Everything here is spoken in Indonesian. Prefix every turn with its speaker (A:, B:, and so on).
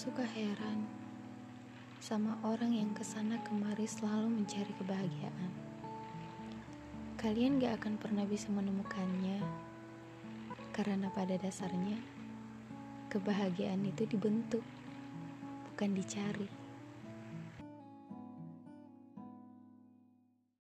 A: suka heran sama orang yang ke sana kemari selalu mencari kebahagiaan. Kalian gak akan pernah bisa menemukannya, karena pada dasarnya kebahagiaan itu dibentuk, bukan dicari.